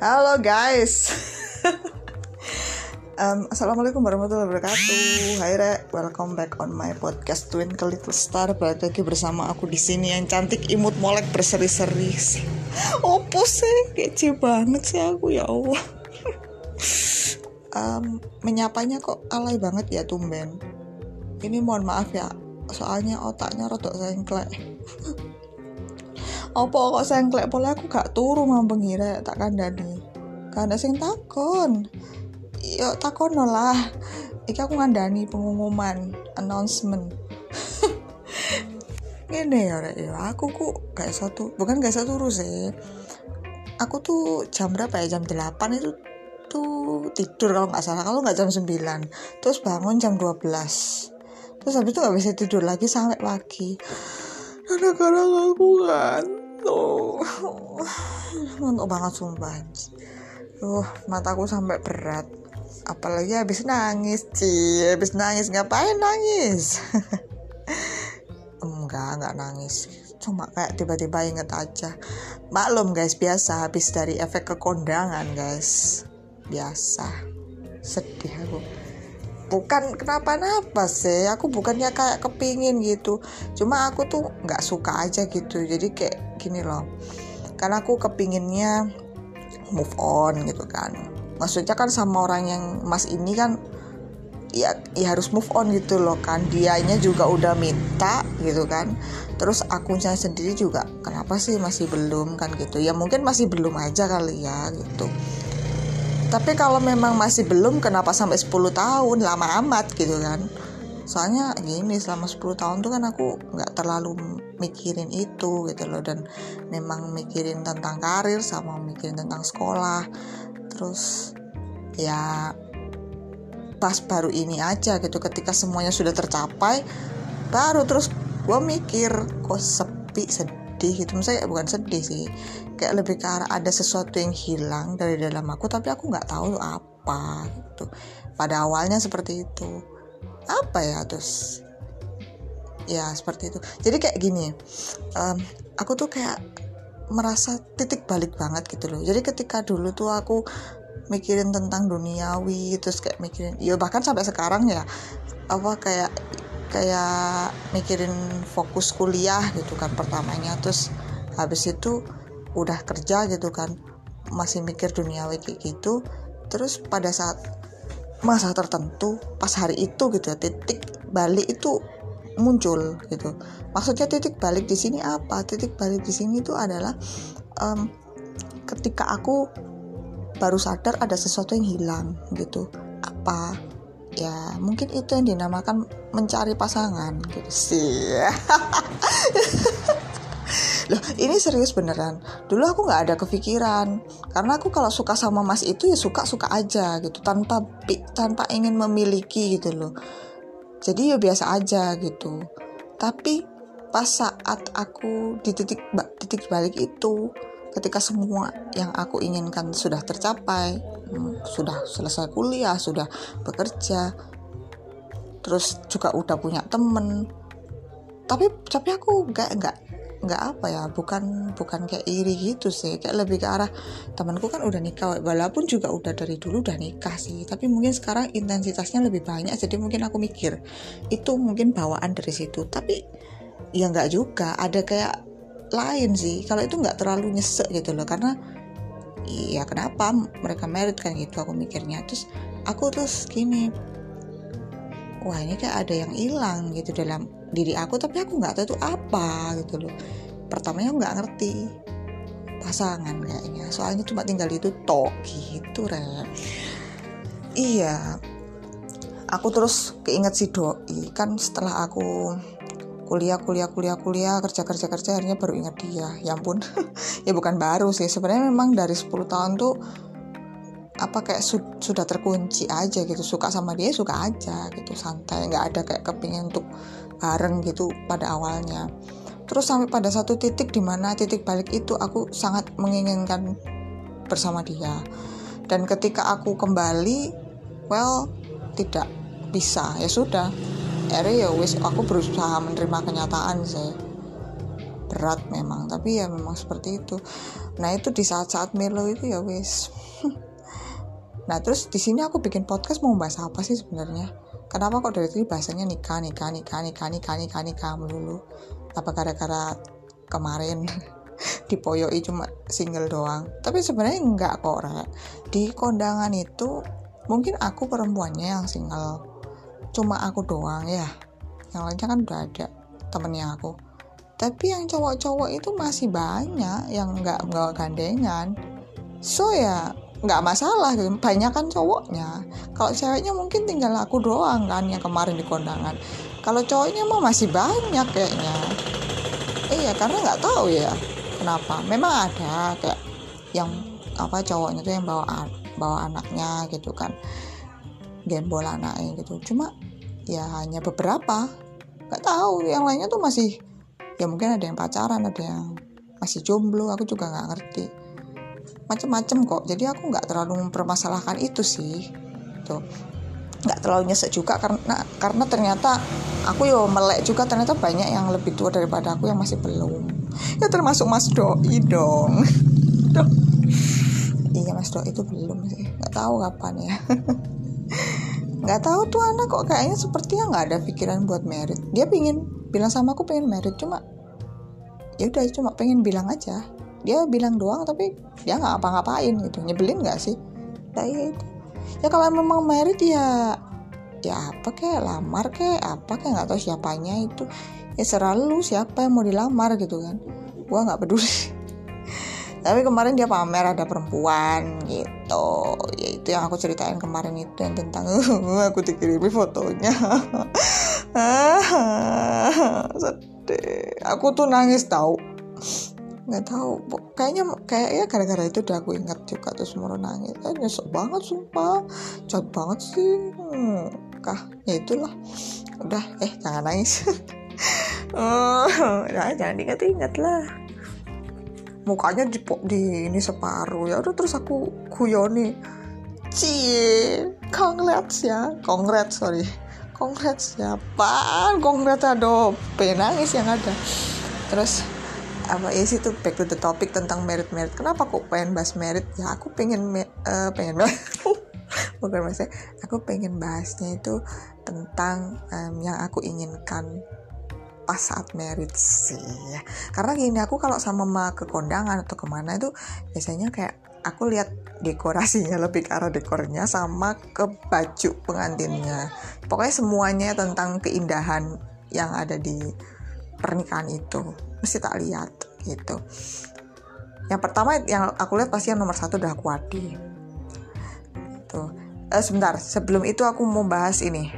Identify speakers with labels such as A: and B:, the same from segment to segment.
A: Halo guys. um, Assalamualaikum warahmatullahi wabarakatuh. Hai Re, welcome back on my podcast Twinkle Little Star. Balik lagi bersama aku di sini yang cantik imut molek berseri-seri. Opo sih, kece banget sih aku ya Allah. um, menyapanya kok alay banget ya tumben. Ini mohon maaf ya, soalnya otaknya rodok sengklek. Opo kok sengklek pola aku gak turu mampeng ngira tak kandani karena sing takon. Yo takon lah. Iki aku ngandani pengumuman announcement. Gini ya rek. Ya aku ku gak satu bukan gak satu terus sih. Aku tuh jam berapa ya? Jam 8 itu tuh tidur kalau nggak salah. Kalau nggak jam 9 terus bangun jam 12 terus habis itu gak bisa tidur lagi sampai pagi. Karena aku kan tuh ngantuk banget sumpah. Tuh mataku sampai berat. Apalagi habis nangis sih habis nangis ngapain nangis? Enggak enggak nangis. Cuma kayak tiba-tiba inget aja. Maklum guys biasa. Habis dari efek kekondangan guys. Biasa. Sedih aku bukan kenapa-napa sih aku bukannya kayak kepingin gitu. Cuma aku tuh nggak suka aja gitu. Jadi kayak gini loh. Karena aku kepinginnya move on gitu kan. Maksudnya kan sama orang yang mas ini kan ya, ya harus move on gitu loh kan. Dianya juga udah minta gitu kan. Terus akunya sendiri juga kenapa sih masih belum? kan gitu. Ya mungkin masih belum aja kali ya gitu tapi kalau memang masih belum kenapa sampai 10 tahun? Lama amat gitu kan. Soalnya gini selama 10 tahun tuh kan aku nggak terlalu mikirin itu gitu loh. Dan memang mikirin tentang karir sama mikirin tentang sekolah. Terus ya pas baru ini aja gitu ketika semuanya sudah tercapai baru terus gue mikir kok sepi sedih gitu. Misalnya bukan sedih sih. Kayak lebih ke arah ada sesuatu yang hilang dari dalam aku tapi aku nggak tahu apa gitu. Pada awalnya seperti itu. Apa ya terus? Ya seperti itu. Jadi kayak gini um, aku tuh kayak merasa titik balik banget gitu loh. Jadi ketika dulu tuh aku mikirin tentang duniawi terus kayak mikirin ya bahkan sampai sekarang ya apa kayak kayak mikirin fokus kuliah gitu kan pertamanya terus habis itu udah kerja gitu kan masih mikir duniawi kayak gitu. Terus pada saat masa tertentu pas hari itu gitu ya, titik balik itu muncul gitu. Maksudnya titik balik di sini apa? Titik balik di sini itu adalah um, ketika aku baru sadar ada sesuatu yang hilang gitu. Apa ya mungkin itu yang dinamakan mencari pasangan gitu sih. Loh ini serius beneran? Dulu aku nggak ada kepikiran. Karena aku kalau suka sama mas itu ya suka suka aja gitu. Tanpa tanpa ingin memiliki gitu loh. Jadi ya biasa aja gitu. Tapi pas saat aku di titik titik balik itu ketika semua yang aku inginkan sudah tercapai hmm, sudah selesai kuliah sudah bekerja terus juga udah punya temen. Tapi tapi aku nggak nggak nggak apa ya bukan bukan kayak iri gitu sih. Kayak lebih ke arah temanku kan udah nikah walaupun juga udah dari dulu udah nikah sih. Tapi mungkin sekarang intensitasnya lebih banyak jadi mungkin aku mikir itu mungkin bawaan dari situ. Tapi ya nggak juga ada kayak lain sih. Kalau itu nggak terlalu nyesek gitu loh karena iya kenapa mereka merit kan gitu aku mikirnya. Terus aku terus gini wah ini kayak ada yang hilang gitu dalam diri aku tapi aku nggak tahu itu apa gitu loh. Pertamanya nggak ngerti pasangan kayaknya. Soalnya cuma tinggal itu tok gitu re. Iya aku terus keinget si doi. Kan setelah aku kuliah kuliah kuliah kuliah kerja kerja kerja akhirnya baru ingat dia. Ya ampun. Ya bukan baru sih. Sebenarnya memang dari 10 tahun tuh apa kayak su sudah terkunci aja gitu. Suka sama dia suka aja gitu. Santai. Nggak ada kayak kepingin untuk bareng gitu pada awalnya. Terus sampai pada satu titik di mana titik balik itu aku sangat menginginkan bersama dia. Dan ketika aku kembali well tidak bisa. Ya sudah akhirnya ya wis aku berusaha menerima kenyataan sih. Berat memang tapi ya memang seperti itu. Nah itu di saat-saat melo itu ya wis. Nah terus di sini aku bikin podcast mau bahas apa sih sebenarnya? Kenapa kok dari tadi bahasanya nikah nikah nikah nikah nikah nikah nikah melulu? Apa gara-gara kemarin dipoyoi cuma single doang? Tapi sebenarnya enggak kok Rek. di kondangan itu mungkin aku perempuannya yang single cuma aku doang ya. Yang lainnya kan udah ada temennya aku. Tapi yang cowok-cowok itu masih banyak yang nggak nggak gandengan. So ya nggak masalah. Banyak kan cowoknya. Kalau ceweknya mungkin tinggal aku doang kan yang kemarin di kondangan. Kalau cowoknya mah masih banyak kayaknya. Iya karena nggak tahu ya kenapa. Memang ada kayak yang apa cowoknya tuh yang bawa bawa anaknya gitu kan. Gembol anaknya gitu. Cuma ya hanya beberapa. Nggak tahu yang lainnya tuh masih ya mungkin ada yang pacaran ada yang masih jomblo aku juga nggak ngerti. Macem-macem kok jadi aku nggak terlalu mempermasalahkan itu sih. Tuh. Nggak terlalu nyesek juga karena karena ternyata aku yo melek juga ternyata banyak yang lebih tua daripada aku yang masih belum. Ya termasuk Mas Doi dong. Iya Mas Doi itu belum sih. Nggak tahu kapan ya nggak tahu tuh anak kok kayaknya sepertinya nggak ada pikiran buat merit. Dia pingin bilang sama aku pengen merit cuma ya udah cuma pengen bilang aja. Dia bilang doang tapi dia nggak apa-ngapain gitu. Nyebelin nggak sih? Ya, ya itu. Ya kalau memang merit ya ya apa kayak lamar kayak apa kayak nggak tahu siapanya itu. Ya selalu siapa yang mau dilamar gitu kan. Gua nggak peduli tapi kemarin dia pamer ada perempuan gitu. Ya itu yang aku ceritain kemarin itu yang tentang aku dikirimi fotonya. Sedih. Aku tuh nangis tau. Nggak tahu kayaknya kayaknya gara-gara itu udah aku inget juga terus mau nangis. Eh nyesek banget sumpah. Jahat banget sih. Hmm, kah ya itulah. Udah eh jangan nangis. Oh nah, jangan diingat-ingat lah mukanya di, di ini separuh. Ya udah terus aku kuyoni cie congrats ya. Congrats sorry. Congrats ya congrats aduh. Penangis yang ada. Terus apa ya sih tuh back to the topic tentang merit merit kenapa kok pengen bahas merit? Ya aku pengen uh, pengen bukan maksudnya. Aku pengen bahasnya itu tentang um, yang aku inginkan pas saat merit sih. Karena gini aku kalau sama mama ke kondangan atau ke mana itu biasanya kayak aku lihat dekorasinya lebih ke arah dekornya sama ke baju pengantinnya. Pokoknya semuanya tentang keindahan yang ada di pernikahan itu. Mesti tak lihat gitu. Yang pertama yang aku lihat pasti yang nomor satu udah Wadi tuh eh, sebentar sebelum itu aku mau bahas ini.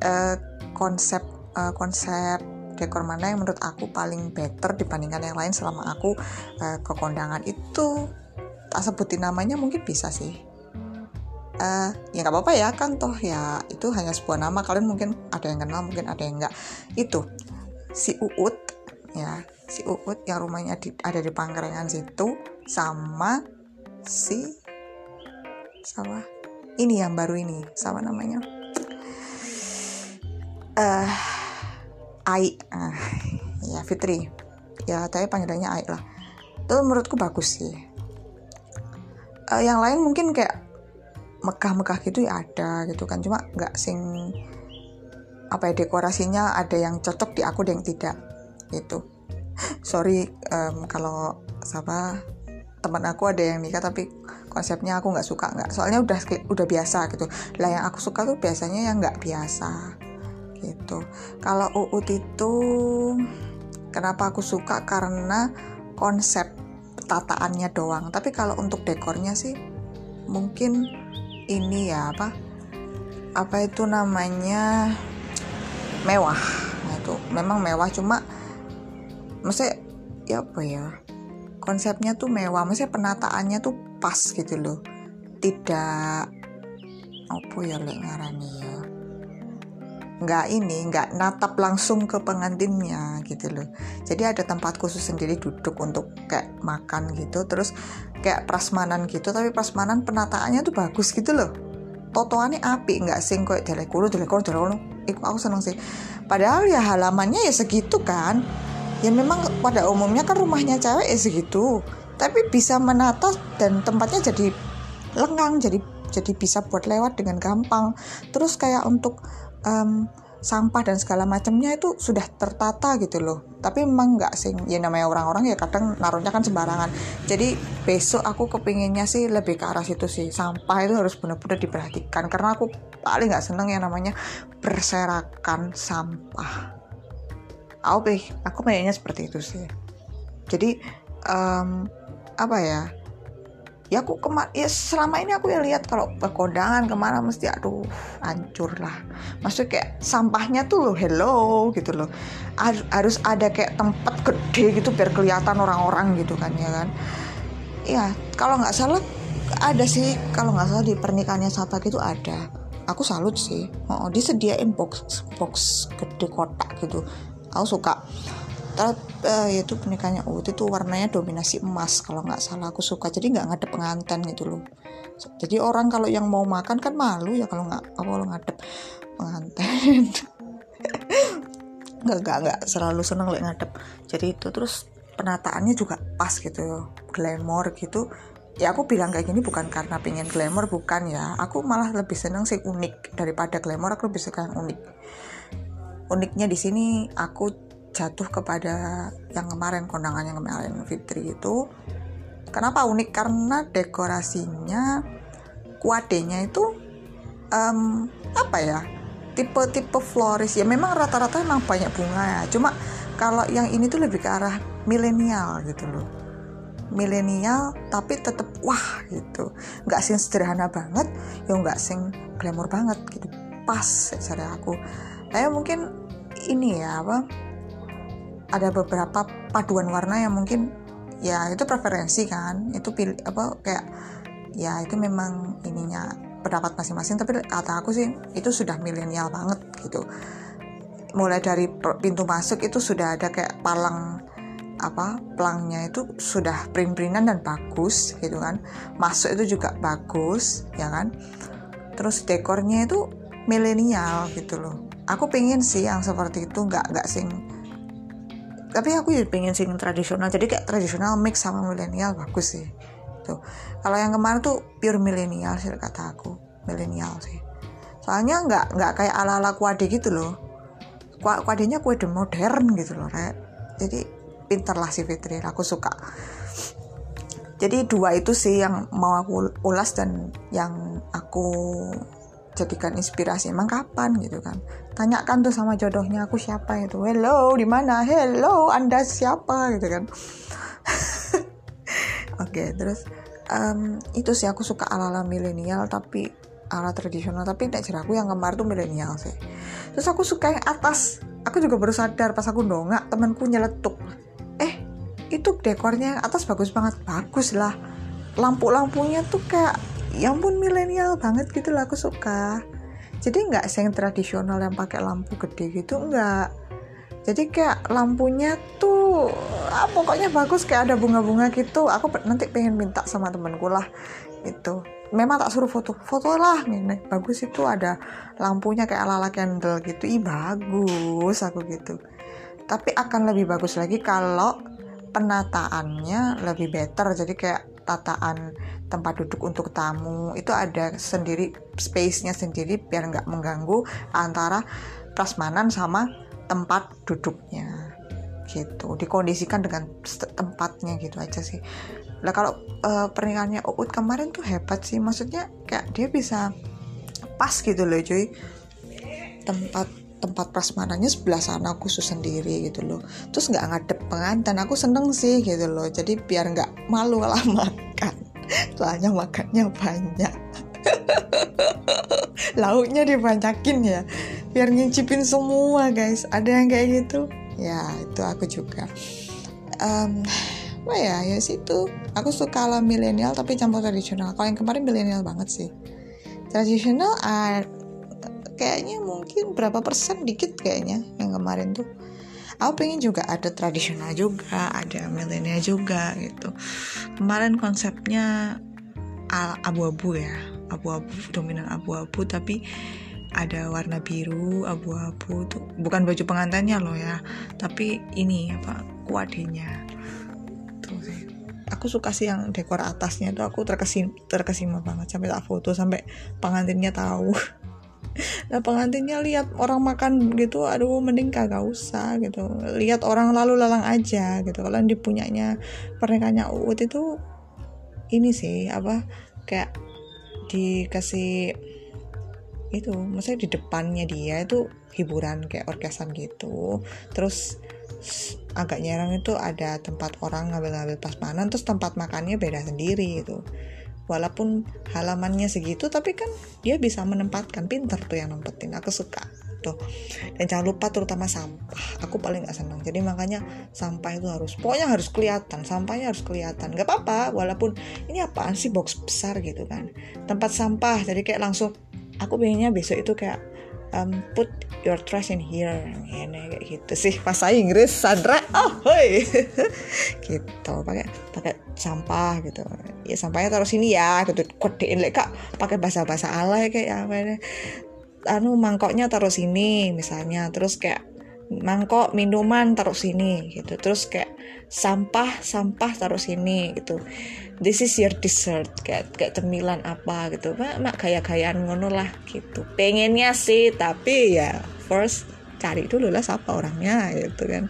A: Uh, konsep uh, konsep dekor mana yang menurut aku paling better dibandingkan yang lain selama aku uh, ke kondangan itu tak sebutin namanya mungkin bisa sih. Uh, ya nggak apa-apa ya kan toh ya itu hanya sebuah nama. Kalian mungkin ada yang kenal mungkin ada yang enggak itu si Uut ya. Si Uut yang rumahnya di, ada di Pangkrengan situ sama si sama ini yang baru ini sama namanya. Eh uh, Ai. Ah, ya Fitri. Ya tapi panggilannya Ai lah. Itu menurutku bagus sih. Uh, yang lain mungkin kayak megah-megah gitu ya ada gitu kan. Cuma nggak sing apa ya dekorasinya ada yang cocok di aku dan yang tidak. Gitu. Sorry um, kalau siapa teman aku ada yang nikah tapi konsepnya aku nggak suka. Nggak soalnya udah udah biasa gitu. Lah yang aku suka tuh biasanya yang nggak biasa gitu. Kalau UUT itu kenapa aku suka? Karena konsep tataannya doang. Tapi kalau untuk dekornya sih mungkin ini ya apa apa itu namanya mewah. Itu memang mewah cuma maksudnya ya apa ya konsepnya tuh mewah. Maksudnya penataannya tuh pas gitu loh. Tidak apa ya lek ngarani ya nggak ini nggak natap langsung ke pengantinnya gitu loh. Jadi ada tempat khusus sendiri duduk untuk kayak makan gitu terus kayak prasmanan gitu tapi prasmanan penataannya tuh bagus gitu loh. Totoannya api nggak sing kayak delekulu delekulu delekulu Iku aku seneng sih. Padahal ya halamannya ya segitu kan. Ya memang pada umumnya kan rumahnya cewek ya segitu. Tapi bisa menata dan tempatnya jadi lengang jadi jadi bisa buat lewat dengan gampang. Terus kayak untuk um, sampah dan segala macamnya itu sudah tertata gitu loh. Tapi memang nggak sih ya namanya orang-orang ya kadang naruhnya kan sembarangan. Jadi besok aku kepinginnya sih lebih ke arah situ sih. Sampah itu harus benar-benar diperhatikan. Karena aku paling nggak seneng yang namanya berserakan sampah. Aku aku kayaknya seperti itu sih. Jadi um, apa ya ya aku kemar ya selama ini aku ya lihat kalau ke kondangan ke mana mesti aduh hancur lah. Maksudnya kayak sampahnya tuh loh hello gitu loh. Harus ada kayak tempat gede gitu biar kelihatan orang-orang gitu kan ya kan? Ya kalau nggak salah ada sih. Kalau nggak salah di pernikahannya Sapa gitu ada. Aku salut sih. Oh, disediain box box gede kotak gitu. Aku suka uh, itu pernikahannya Uut itu warnanya dominasi emas kalau nggak salah aku suka. Jadi nggak ngadep pengantin gitu loh. Jadi orang kalau yang mau makan kan malu ya kalau nggak kalau ngadep pengantin nggak nggak nggak selalu seneng lek ngadep. Jadi itu terus penataannya juga pas gitu glamour gitu. Ya aku bilang kayak gini bukan karena pengen glamour bukan ya. Aku malah lebih seneng sih unik. Daripada glamour aku lebih suka yang unik. Uniknya di sini aku jatuh kepada yang kemarin kondangan yang kemarin Fitri itu. Kenapa unik? Karena dekorasinya kuadenya itu um, apa ya tipe-tipe floris. Ya memang rata-rata memang banyak bunga ya. Cuma kalau yang ini tuh lebih ke arah milenial gitu loh. Milenial tapi tetap wah gitu. Nggak sing sederhana banget ya nggak sing glamour banget gitu. Pas cara aku. Saya mungkin ini ya apa ada beberapa paduan warna yang mungkin ya itu preferensi kan itu pilih apa kayak ya itu memang ininya pendapat masing-masing tapi kata aku sih itu sudah milenial banget gitu. Mulai dari pintu masuk itu sudah ada kayak palang apa pelangnya itu sudah print-printan dan bagus gitu kan. Masuk itu juga bagus ya kan. Terus dekornya itu milenial gitu loh. Aku pengen sih yang seperti itu nggak nggak sing tapi aku juga pengen sing tradisional. Jadi kayak tradisional mix sama milenial bagus sih. Tuh. Kalau yang kemarin tuh pure milenial sih kata aku. Milenial sih. Soalnya nggak nggak kayak ala ala kuade gitu loh. Kuadenya kue modern gitu loh Rek. jadi pinter lah si Fitri aku suka. Jadi dua itu sih yang mau aku ulas dan yang aku jadikan inspirasi. Emang kapan gitu kan? Tanyakan tuh sama jodohnya aku siapa itu? Hello di mana? Hello anda siapa? gitu kan. Oke okay, terus um, itu sih aku suka ala ala milenial tapi ala tradisional. Tapi tidak cerah aku yang kemarin tuh milenial sih. Terus aku suka yang atas. Aku juga baru sadar pas aku dongak temanku nyeletuk. Eh itu dekornya yang atas bagus banget. Bagus lah. Lampu-lampunya tuh kayak ya ampun milenial banget gitu lah aku suka. Jadi nggak yang tradisional yang pakai lampu gede gitu nggak. Jadi kayak lampunya tuh ah, pokoknya bagus kayak ada bunga-bunga gitu. Aku nanti pengen minta sama temenku lah itu memang tak suruh foto foto lah nih bagus itu ada lampunya kayak ala-ala candle gitu. Ih bagus aku gitu. Tapi akan lebih bagus lagi kalau penataannya lebih better. Jadi kayak tataan tempat duduk untuk tamu itu ada sendiri space-nya sendiri biar nggak mengganggu antara prasmanan sama tempat duduknya gitu. Dikondisikan dengan tempatnya gitu aja sih. Lah kalau uh, pernikahannya Uut kemarin tuh hebat sih maksudnya kayak dia bisa pas gitu loh cuy. Tempat tempat prasmanannya sebelah sana khusus sendiri gitu loh. Terus nggak ngadep pengantin aku seneng sih gitu loh. Jadi biar nggak malu lah makan. Soalnya makannya banyak. Lauknya dibanyakin ya. Biar ngincipin semua guys. Ada yang kayak gitu? Ya itu aku juga. Um, apa ya? Ya situ. Aku suka ala milenial tapi campur tradisional. Kalau yang kemarin milenial banget sih. Tradisional uh, kayaknya mungkin berapa persen dikit kayaknya yang kemarin tuh. Aku pengen juga ada tradisional juga ada milenial juga gitu. Kemarin konsepnya abu-abu ya. Abu-abu dominan abu-abu tapi ada warna biru abu-abu tuh bukan baju pengantinnya loh ya tapi ini apa aku adenya tuh aku suka sih yang dekor atasnya tuh aku terkesim terkesima banget sampai tak foto sampai pengantinnya tahu nah pengantinnya lihat orang makan gitu aduh mending kagak usah gitu. Lihat orang lalu lalang aja gitu. Kalau yang dipunyanya pernikahannya Uut itu ini sih apa kayak dikasih itu maksudnya di depannya dia itu hiburan kayak orkesan gitu. Terus agak nyerang itu ada tempat orang ngambil-ngambil pasmanan terus tempat makannya beda sendiri gitu walaupun halamannya segitu tapi kan dia bisa menempatkan pinter tuh yang nempetin. Aku suka tuh. Dan jangan lupa terutama sampah. Aku paling nggak senang. Jadi makanya sampah itu harus pokoknya harus kelihatan. Sampahnya harus kelihatan. Nggak apa-apa walaupun ini apaan sih box besar gitu kan. Tempat sampah. Jadi kayak langsung aku pengennya besok itu kayak um, put your trash in here. Ini kayak gitu sih. Bahasa Inggris Sandra. Oh hoi. Gitu pakai pakai sampah gitu. Ya sampahnya taruh sini ya. Gitu kodein. Lek kak pakai bahasa bahasa alay kayak apa ini. Anu mangkoknya taruh sini misalnya. Terus kayak mangkok minuman taruh sini gitu. Terus kayak sampah sampah taruh sini gitu. This is your dessert kayak kayak cemilan apa gitu. Mak mak gaya gayaan ngono lah gitu. Pengennya sih tapi ya first cari dulu lah siapa orangnya gitu kan.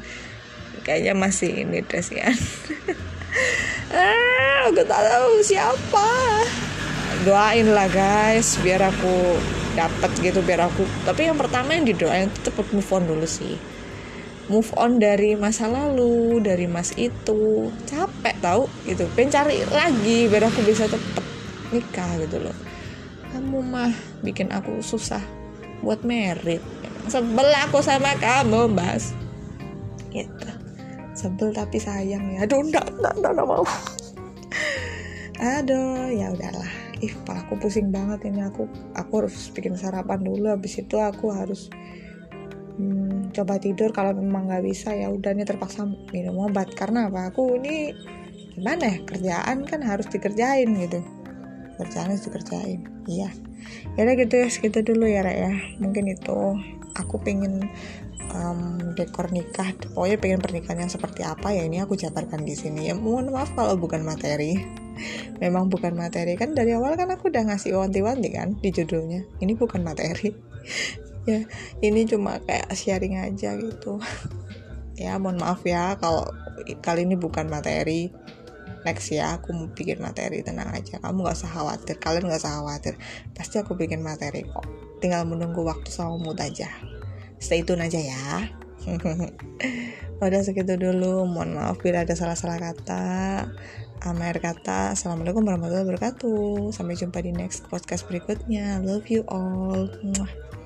A: Kayaknya masih ini deh sih kan ah aku tak tahu siapa. Doain lah guys biar aku dapat gitu biar aku tapi yang pertama yang didoain itu cepet move on dulu sih. Move on dari masa lalu dari mas itu. Capek tau gitu. Pengen cari lagi biar aku bisa cepet nikah gitu loh. Kamu mah bikin aku susah buat merit. Sebel aku sama kamu mas. Gitu. Sebel tapi sayang ya. Aduh enggak enggak enggak, enggak mau. Aduh ya udahlah ih aku pusing banget ini. Aku aku harus bikin sarapan dulu. Habis itu aku harus hmm, coba tidur kalau memang nggak bisa. Ya udah nih terpaksa minum obat. Karena apa? Aku ini gimana ya? Kerjaan kan harus dikerjain gitu. Kerjaan harus dikerjain. Iya. Ya udah gitu ya segitu dulu ya Rek ya. Mungkin itu aku pengen um, dekor nikah. Pokoknya pengen pernikahan yang seperti apa ya? Ini aku jabarkan di sini. Ya mohon maaf kalau bukan materi memang bukan materi. Kan dari awal kan aku udah ngasih wanti-wanti kan di judulnya. Ini bukan materi. Ya ini cuma kayak sharing aja gitu. Ya mohon maaf ya kalau kali ini bukan materi. Next ya aku mau bikin materi. Tenang aja kamu gak usah khawatir. Kalian gak usah khawatir. Pasti aku bikin materi kok. Tinggal menunggu waktu sama mood aja. Stay tune aja ya. Udah segitu dulu. Mohon maaf bila ada salah-salah kata Amer kata. Assalamualaikum warahmatullahi wabarakatuh. Sampai jumpa di next podcast berikutnya. Love you all. Mwah.